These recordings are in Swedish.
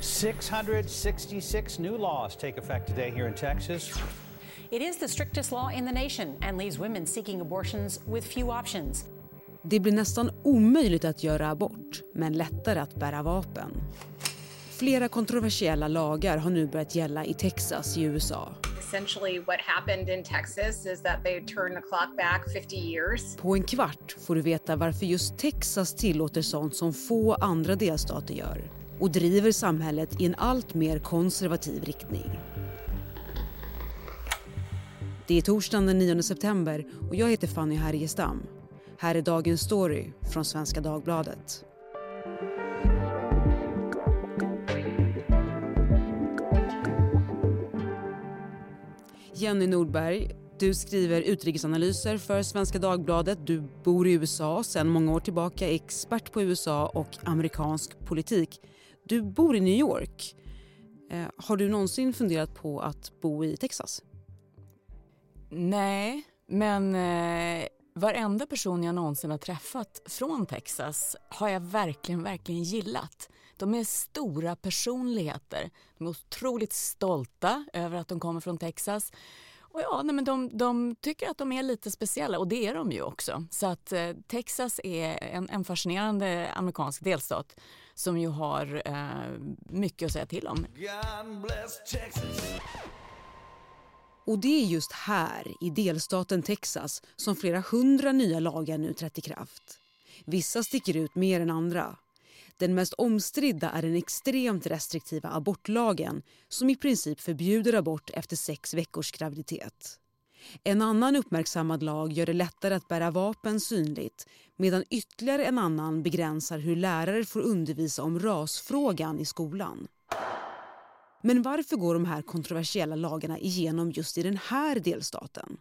666 new laws take effect today here in Texas. It is the strictest law in the nation and leaves women seeking abortions with few options. Det blir nästan omöjligt att göra abort, men lättare att bära vapen. Flera kontroversiella lagar har nu börjat gälla i Texas i USA. Essentially what happened in Texas is that they turned the clock back 50 years. På en kvart får du veta varför just Texas tillåter sånt som få andra delstater gör och driver samhället i en allt mer konservativ riktning. Det är torsdagen den 9 september och jag heter Fanny Härgestam. Här är dagens story från Svenska Dagbladet. Jenny Nordberg, du skriver utrikesanalyser för Svenska Dagbladet. Du bor i USA sedan många år tillbaka, är expert på USA och amerikansk politik. Du bor i New York. Eh, har du någonsin funderat på att bo i Texas? Nej, men eh, varenda person jag någonsin har träffat från Texas har jag verkligen, verkligen gillat. De är stora personligheter. De är otroligt stolta över att de kommer från Texas. Och ja, nej, men de, de tycker att de är lite speciella och det är de ju också. Så att eh, Texas är en, en, fascinerande amerikansk delstat som ju har eh, mycket att säga till om. Och det är just här, i delstaten Texas, som flera hundra nya lagar nu trätt i kraft. Vissa sticker ut mer än andra. Den mest omstridda är den extremt restriktiva abortlagen som i princip förbjuder abort efter sex veckors graviditet. En annan uppmärksammad lag gör det lättare att bära vapen synligt medan ytterligare en annan begränsar hur lärare får undervisa om rasfrågan i skolan. Men varför går de här kontroversiella lagarna igenom just i den här delstaten?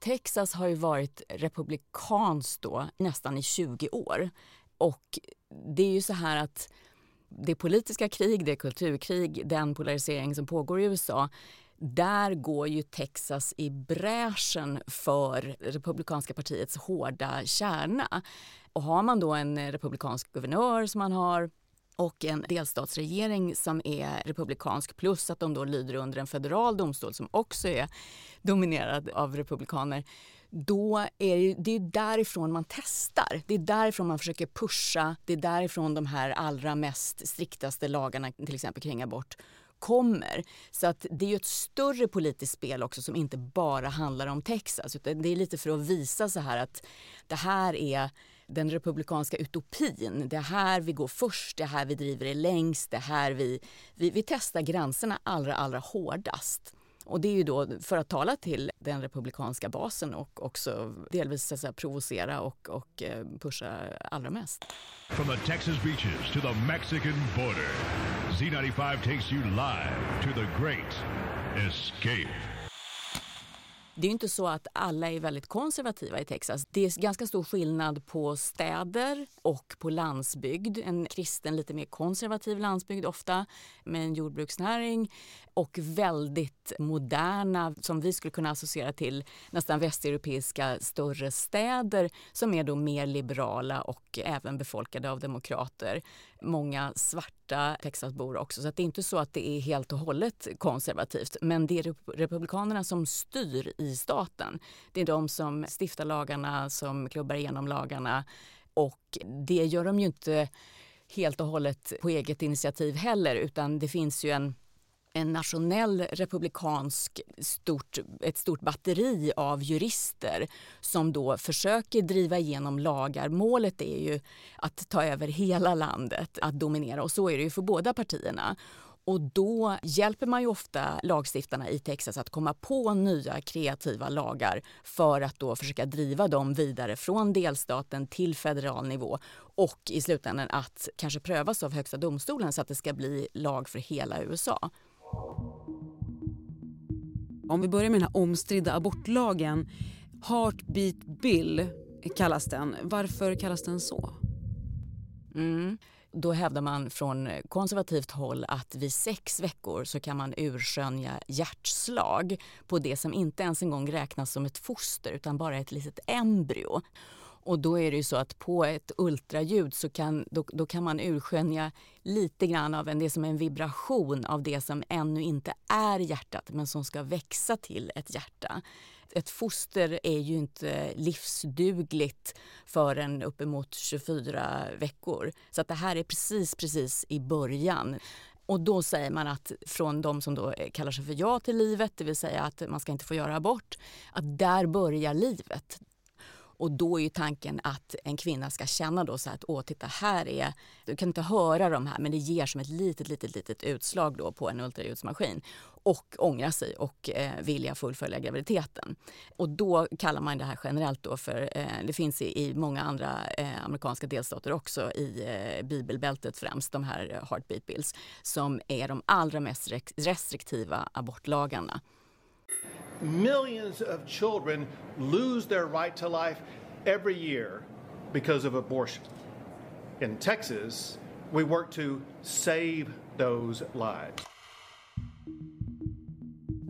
Texas har ju varit republikanskt då nästan i 20 år. Och det är ju så här att det politiska krig, det kulturkrig, den polarisering som pågår i USA där går ju Texas i bräschen för republikanska partiets hårda kärna. Och har man då en republikansk guvernör som man har och en delstatsregering som är republikansk plus att de då lyder under en federal domstol som också är dominerad av republikaner. Då är det, det är därifrån man testar. Det är därifrån man försöker pusha. Det är därifrån de här allra mest striktaste lagarna, till exempel kring abort, kommer. Så att det är ju ett större politiskt spel också som inte bara handlar om Texas. Utan det är lite för att visa så här att det här är den republikanska utopin. Det är här vi går först, det är här vi driver det längst, det är här vi, vi, vi testar gränserna allra, allra hårdast. Och det är ju då för att tala till den republikanska basen och också delvis så säga, provocera och, och eh, pusha allra mest. From the Texas beaches to the Mexican border, Z95 takes you live to the great escape. Det är inte så att alla är väldigt konservativa i Texas. Det är ganska stor skillnad på städer och på landsbygd. En kristen, lite mer konservativ landsbygd ofta med en jordbruksnäring och väldigt moderna, som vi skulle kunna associera till nästan västeuropeiska större städer som är då mer liberala och även befolkade av demokrater. Många svarta Texasbor också, så det är inte så att det är helt och hållet konservativt. Men det är republikanerna som styr i staten. Det är de som stiftar lagarna, som klubbar igenom lagarna och det gör de ju inte helt och hållet på eget initiativ heller utan det finns ju en en nationell republikansk stort, ett stort batteri av jurister som då försöker driva igenom lagar. Målet är ju att ta över hela landet, att dominera och så är det ju för båda partierna. Och då hjälper man ju ofta lagstiftarna i Texas att komma på nya kreativa lagar för att då försöka driva dem vidare från delstaten till federal nivå och i slutändan att kanske prövas av Högsta domstolen så att det ska bli lag för hela USA. Om vi börjar med den här omstridda abortlagen. Heartbeat Bill kallas den. Varför kallas den så? Mm. Då hävdar man från konservativt håll att vid sex veckor så kan man urskönja hjärtslag på det som inte ens en gång räknas som ett foster utan bara ett litet embryo. Och då är det ju så att på ett ultraljud så kan, då, då kan man urskönja lite grann av en, det som en vibration av det som ännu inte är hjärtat men som ska växa till ett hjärta. Ett foster är ju inte livsdugligt förrän uppemot 24 veckor. Så att det här är precis, precis i början. Och då säger man att från de som då kallar sig för ja till livet, det vill säga att man ska inte få göra abort, att där börjar livet. Och då är ju tanken att en kvinna ska känna då så att åh titta här är, du kan inte höra de här men det ger som ett litet litet litet utslag då på en ultraljudsmaskin och ångra sig och eh, vilja fullfölja graviditeten. Och då kallar man det här generellt då för, eh, det finns i, i många andra eh, amerikanska delstater också i eh, bibelbältet främst, de här eh, heartbeat bills som är de allra mest restriktiva abortlagarna millions of children lose their right to life every year because of abortion. In Texas, we work to save those lives.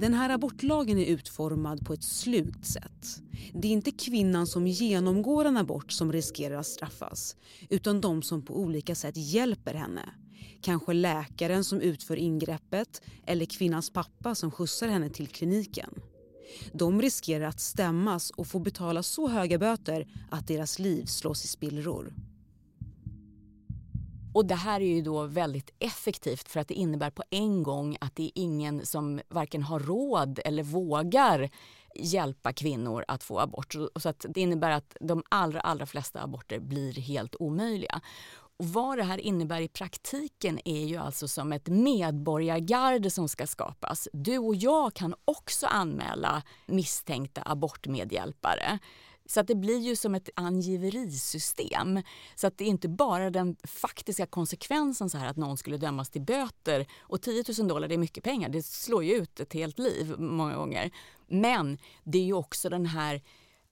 Den här abortlagen är utformad på ett slugt sätt. Det är inte kvinnan som genomgår en abort som riskerar att straffas utan de som på olika sätt hjälper henne. Kanske läkaren som utför ingreppet eller kvinnans pappa som skjutsar henne till kliniken. De riskerar att stämmas och få betala så höga böter att deras liv slås i spillror. Och det här är ju då väldigt effektivt för att det innebär på en gång att det är ingen som varken har råd eller vågar hjälpa kvinnor att få abort. Så att det innebär att de allra, allra flesta aborter blir helt omöjliga. Och vad det här innebär i praktiken är ju alltså som ett medborgargarde som ska skapas. Du och jag kan också anmäla misstänkta abortmedhjälpare. Så att det blir ju som ett angiverisystem. Så att det är inte bara den faktiska konsekvensen så här att någon skulle dömas till böter och 10 000 dollar det är mycket pengar, det slår ju ut ett helt liv många gånger. Men det är ju också den här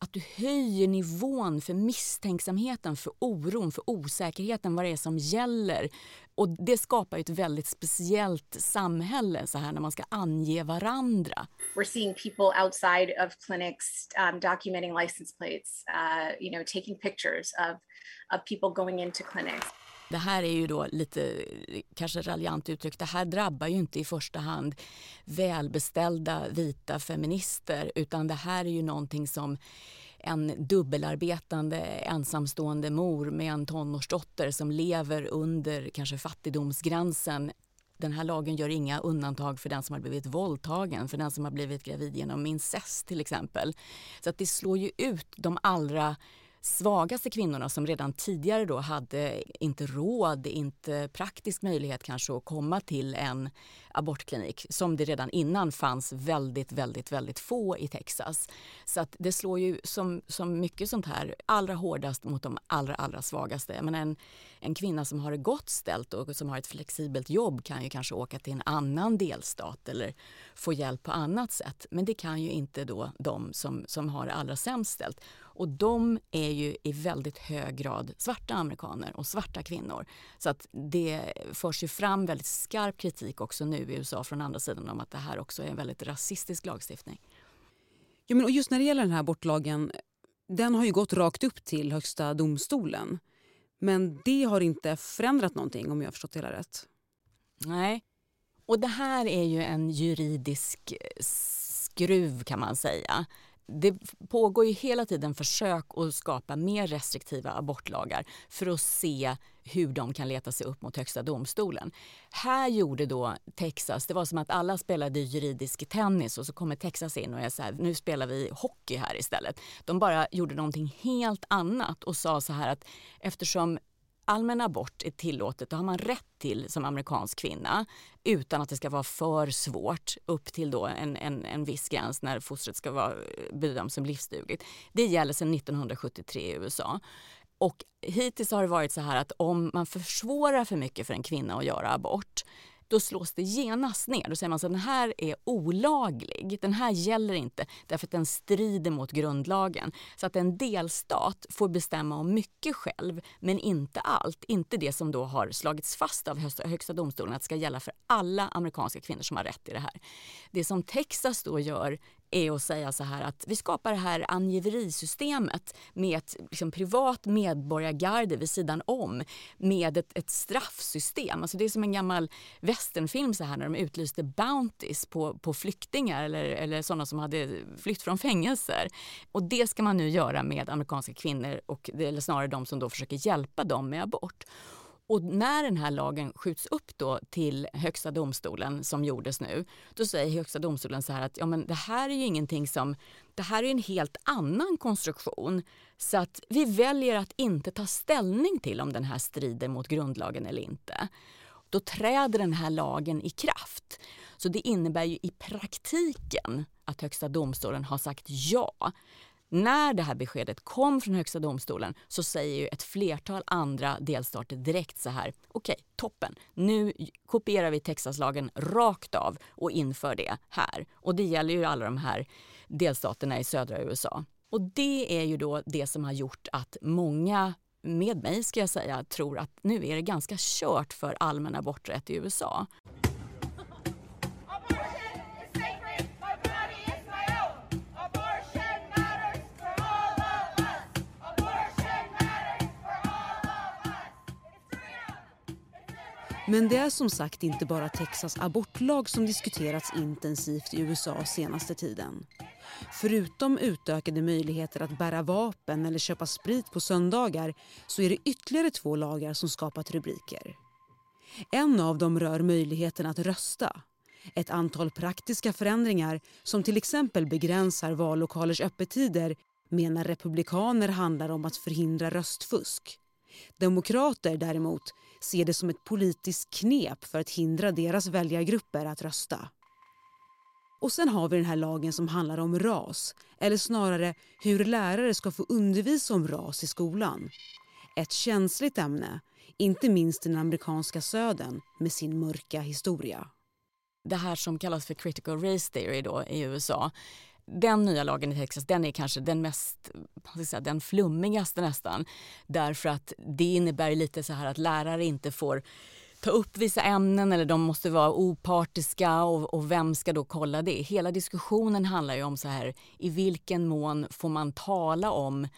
att du höjer nivån för misstänksamheten, för oron, för osäkerheten, vad det är som gäller. Och Det skapar ju ett väldigt speciellt samhälle så här när man ska ange varandra. We're seeing people outside of clinics um, documenting license plates, uh, you know, taking pictures of, of people going into clinics. Det här är ju då lite kanske raljant uttryckt. Det här drabbar ju inte i första hand välbeställda vita feminister utan det här är ju någonting som en dubbelarbetande ensamstående mor med en tonårsdotter som lever under kanske fattigdomsgränsen den här lagen gör inga undantag för den som har blivit våldtagen, för den som har blivit gravid genom incest till exempel. Så att det slår ju ut de allra svagaste kvinnorna som redan tidigare då hade inte råd, inte praktisk möjlighet kanske att komma till en abortklinik som det redan innan fanns väldigt, väldigt, väldigt få i Texas. Så att det slår ju som, som mycket sånt här allra hårdast mot de allra, allra svagaste. Men en, en kvinna som har det gott ställt och som har ett flexibelt jobb kan ju kanske åka till en annan delstat eller få hjälp på annat sätt. Men det kan ju inte då de som, som har det allra sämst ställt. Och de är ju i väldigt hög grad svarta amerikaner och svarta kvinnor. Så att det förs ju fram väldigt skarp kritik också nu i USA från andra sidan om att det här också är en väldigt rasistisk lagstiftning. Ja, men och just när det gäller den här abortlagen, den har ju gått rakt upp till Högsta domstolen. Men det har inte förändrat någonting om jag har förstått det hela rätt. Nej. Och det här är ju en juridisk skruv kan man säga det pågår ju hela tiden försök att skapa mer restriktiva abortlagar för att se hur de kan leta sig upp mot Högsta domstolen. Här gjorde då Texas, det var som att alla spelade juridisk tennis och så kommer Texas in och är så här, nu spelar vi hockey här istället. De bara gjorde någonting helt annat och sa så här att eftersom allmän abort är tillåtet, Det har man rätt till som amerikansk kvinna utan att det ska vara för svårt upp till då en, en, en viss gräns när fostret ska vara eh, bedömt som livsdugligt. Det gäller sedan 1973 i USA. Och hittills har det varit så här att om man försvårar för mycket för en kvinna att göra abort då slås det genast ner. Då säger man att den här är olaglig. Den här gäller inte därför att den strider mot grundlagen. Så att en delstat får bestämma om mycket själv men inte allt. Inte det som då har slagits fast av högsta, domstolen att det ska gälla för alla amerikanska kvinnor som har rätt i det här. Det som Texas då gör är att säga så här att vi skapar det här angiverisystemet med ett liksom, privat medborgargarde vid sidan om med ett, ett straffsystem. Alltså det är som en gammal westernfilm så här när de utlyste bounties på, på flyktingar eller, eller sådana som hade flytt från fängelser. Och det ska man nu göra med amerikanska kvinnor och eller snarare de som då försöker hjälpa dem med abort. Och när den här lagen skjuts upp då till Högsta domstolen som gjordes nu, då säger Högsta domstolen så här att ja, men det här är ju ingenting som, det här är en helt annan konstruktion. Så att vi väljer att inte ta ställning till om den här strider mot grundlagen eller inte. Då träder den här lagen i kraft. Så det innebär ju i praktiken att Högsta domstolen har sagt ja när det här beskedet kom från Högsta domstolen så säger ju ett flertal andra delstater direkt så här, okej, okay, toppen, nu kopierar vi Texaslagen rakt av och inför det här. Och det gäller ju alla de här delstaterna i södra USA. Och det är ju då det som har gjort att många med mig ska jag säga, tror att nu är det ganska kört för allmän aborträtt i USA. Men det är som sagt inte bara Texas abortlag som diskuterats intensivt i USA senaste tiden. Förutom utökade möjligheter att bära vapen eller köpa sprit på söndagar så är det ytterligare två lagar som skapat rubriker. En av dem rör möjligheten att rösta. Ett antal praktiska förändringar som till exempel begränsar vallokalers öppettider menar republikaner handlar om att förhindra röstfusk. Demokrater däremot ser det som ett politiskt knep för att hindra deras väljargrupper att rösta. Och sen har vi den här lagen som handlar om ras, eller snarare hur lärare ska få undervisa om ras i skolan. Ett känsligt ämne, inte minst i den amerikanska södern med sin mörka historia. Det här som kallas för critical race theory då i USA den nya lagen i Texas den är kanske den mest säga, den flummigaste nästan. Därför att det innebär lite så här att lärare inte får ta upp vissa ämnen eller de måste vara opartiska och, och, vem ska då kolla det? Hela diskussionen handlar ju om så här i vilken mån får man tala om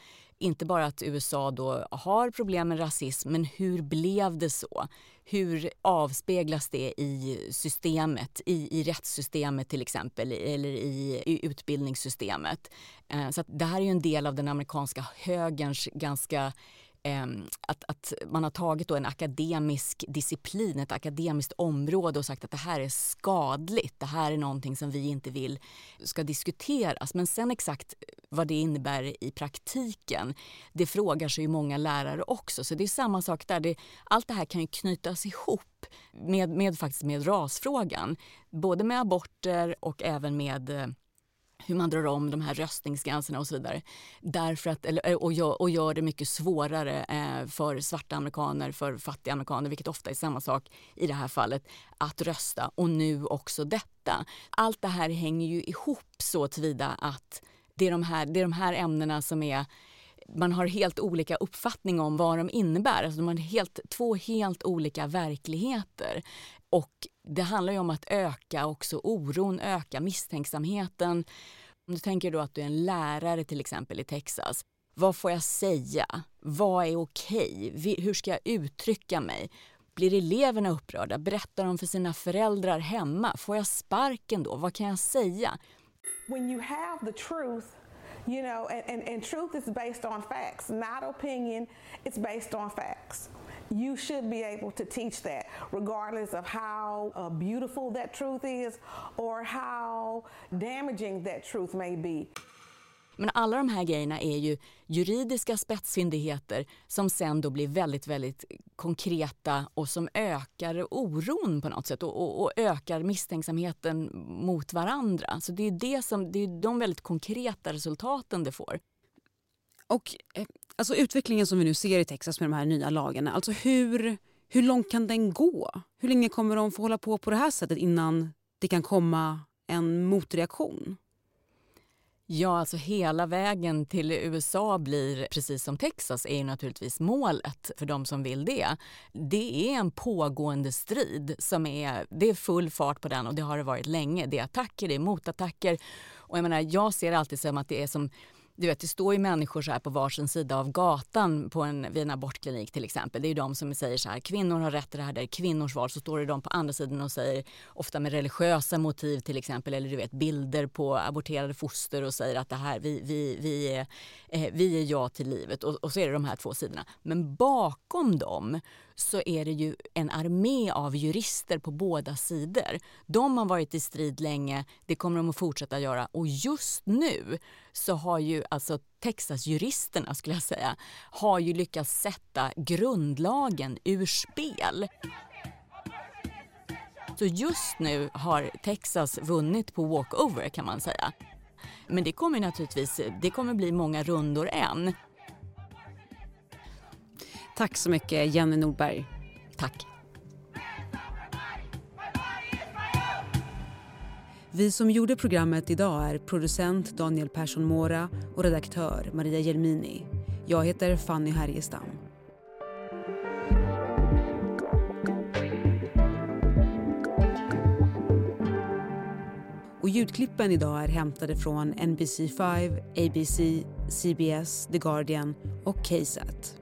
inte bara att USA då har problem med rasism, men hur blev det så? Hur avspeglas det i systemet, i, i rättssystemet till exempel, eller i, i utbildningssystemet? Eh, så det här är ju en del av den amerikanska högerns ganska Ehm, att, att man har tagit då en akademisk disciplin, ett akademiskt område och sagt att det här är skadligt. Det här är någonting som vi inte vill ska diskuteras. Men sen exakt vad det innebär i praktiken, det frågar sig ju många lärare också. Så det är samma sak där. Det, allt det här kan ju knytas ihop med, med, faktiskt med rasfrågan. Både med aborter och även med eh, hur man drar om de här röstningsgränserna och så vidare. Därför att, eller, eh, och, gör, och gör det mycket svårare eh, för svarta amerikaner, för fattiga amerikaner, vilket ofta är samma sak i det här fallet, att rösta. Och nu också detta. Allt det här hänger ju ihop så tillvida att det är de här, det är de här ämnena som är man har helt olika uppfattning om vad de innebär. Alltså de har helt, två helt olika verkligheter. Och det handlar ju om att öka också oron, öka misstänksamheten. Om du tänker då att du är en lärare till exempel i Texas. Vad får jag säga? Vad är okej? Okay? Hur ska jag uttrycka mig? Blir eleverna upprörda? Berättar de för sina föräldrar hemma? Får jag sparken då? Vad kan jag säga? When you have the truth you know, and, and, and truth is based on facts, not opinion, it's based on facts. You should be able to teach that, regardless of how uh, beautiful that truth is or how damaging that truth may be. Men alla de här grejerna är ju juridiska spetsfyndigheter som sen då blir väldigt, väldigt konkreta och som ökar oron på något sätt och, och, och ökar misstänksamheten mot varandra. Så det är, det som, det är de väldigt konkreta resultaten det får. Och eh, alltså utvecklingen som vi nu ser i Texas med de här nya lagarna, alltså hur, hur långt kan den gå? Hur länge kommer de få hålla på på det här sättet innan det kan komma en motreaktion? Ja, alltså hela vägen till USA blir precis som Texas är ju naturligtvis målet för de som vill det. Det är en pågående strid som är, det är full fart på den och det har det varit länge. Det är attacker, det är motattacker och jag menar, jag ser alltid som att det är som du vet, det står ju människor så här på varsin sida av gatan på en, vid en abortklinik till exempel. Det är ju de som säger så här, kvinnor har rätt till det här, det är kvinnors val. Så står det de på andra sidan och säger, ofta med religiösa motiv till exempel, eller du vet bilder på aborterade foster och säger att det här, vi, vi, vi, är, eh, vi är ja till livet. Och, och så är det de här två sidorna. Men bakom dem så är det ju en armé av jurister på båda sidor. De har varit i strid länge, det kommer de att fortsätta göra och just nu så har ju alltså Texasjuristerna skulle jag säga, har ju lyckats sätta grundlagen ur spel. Så just nu har Texas vunnit på walkover kan man säga. Men det kommer naturligtvis det kommer bli många rundor än. Tack så mycket, Jenny Nordberg. Tack. Vi som gjorde programmet idag är producent Daniel Persson Mora och redaktör Maria Jelmini. Jag heter Fanny Härgestam. Och ljudklippen idag är hämtade från NBC5, ABC, CBS, The Guardian och KSAT.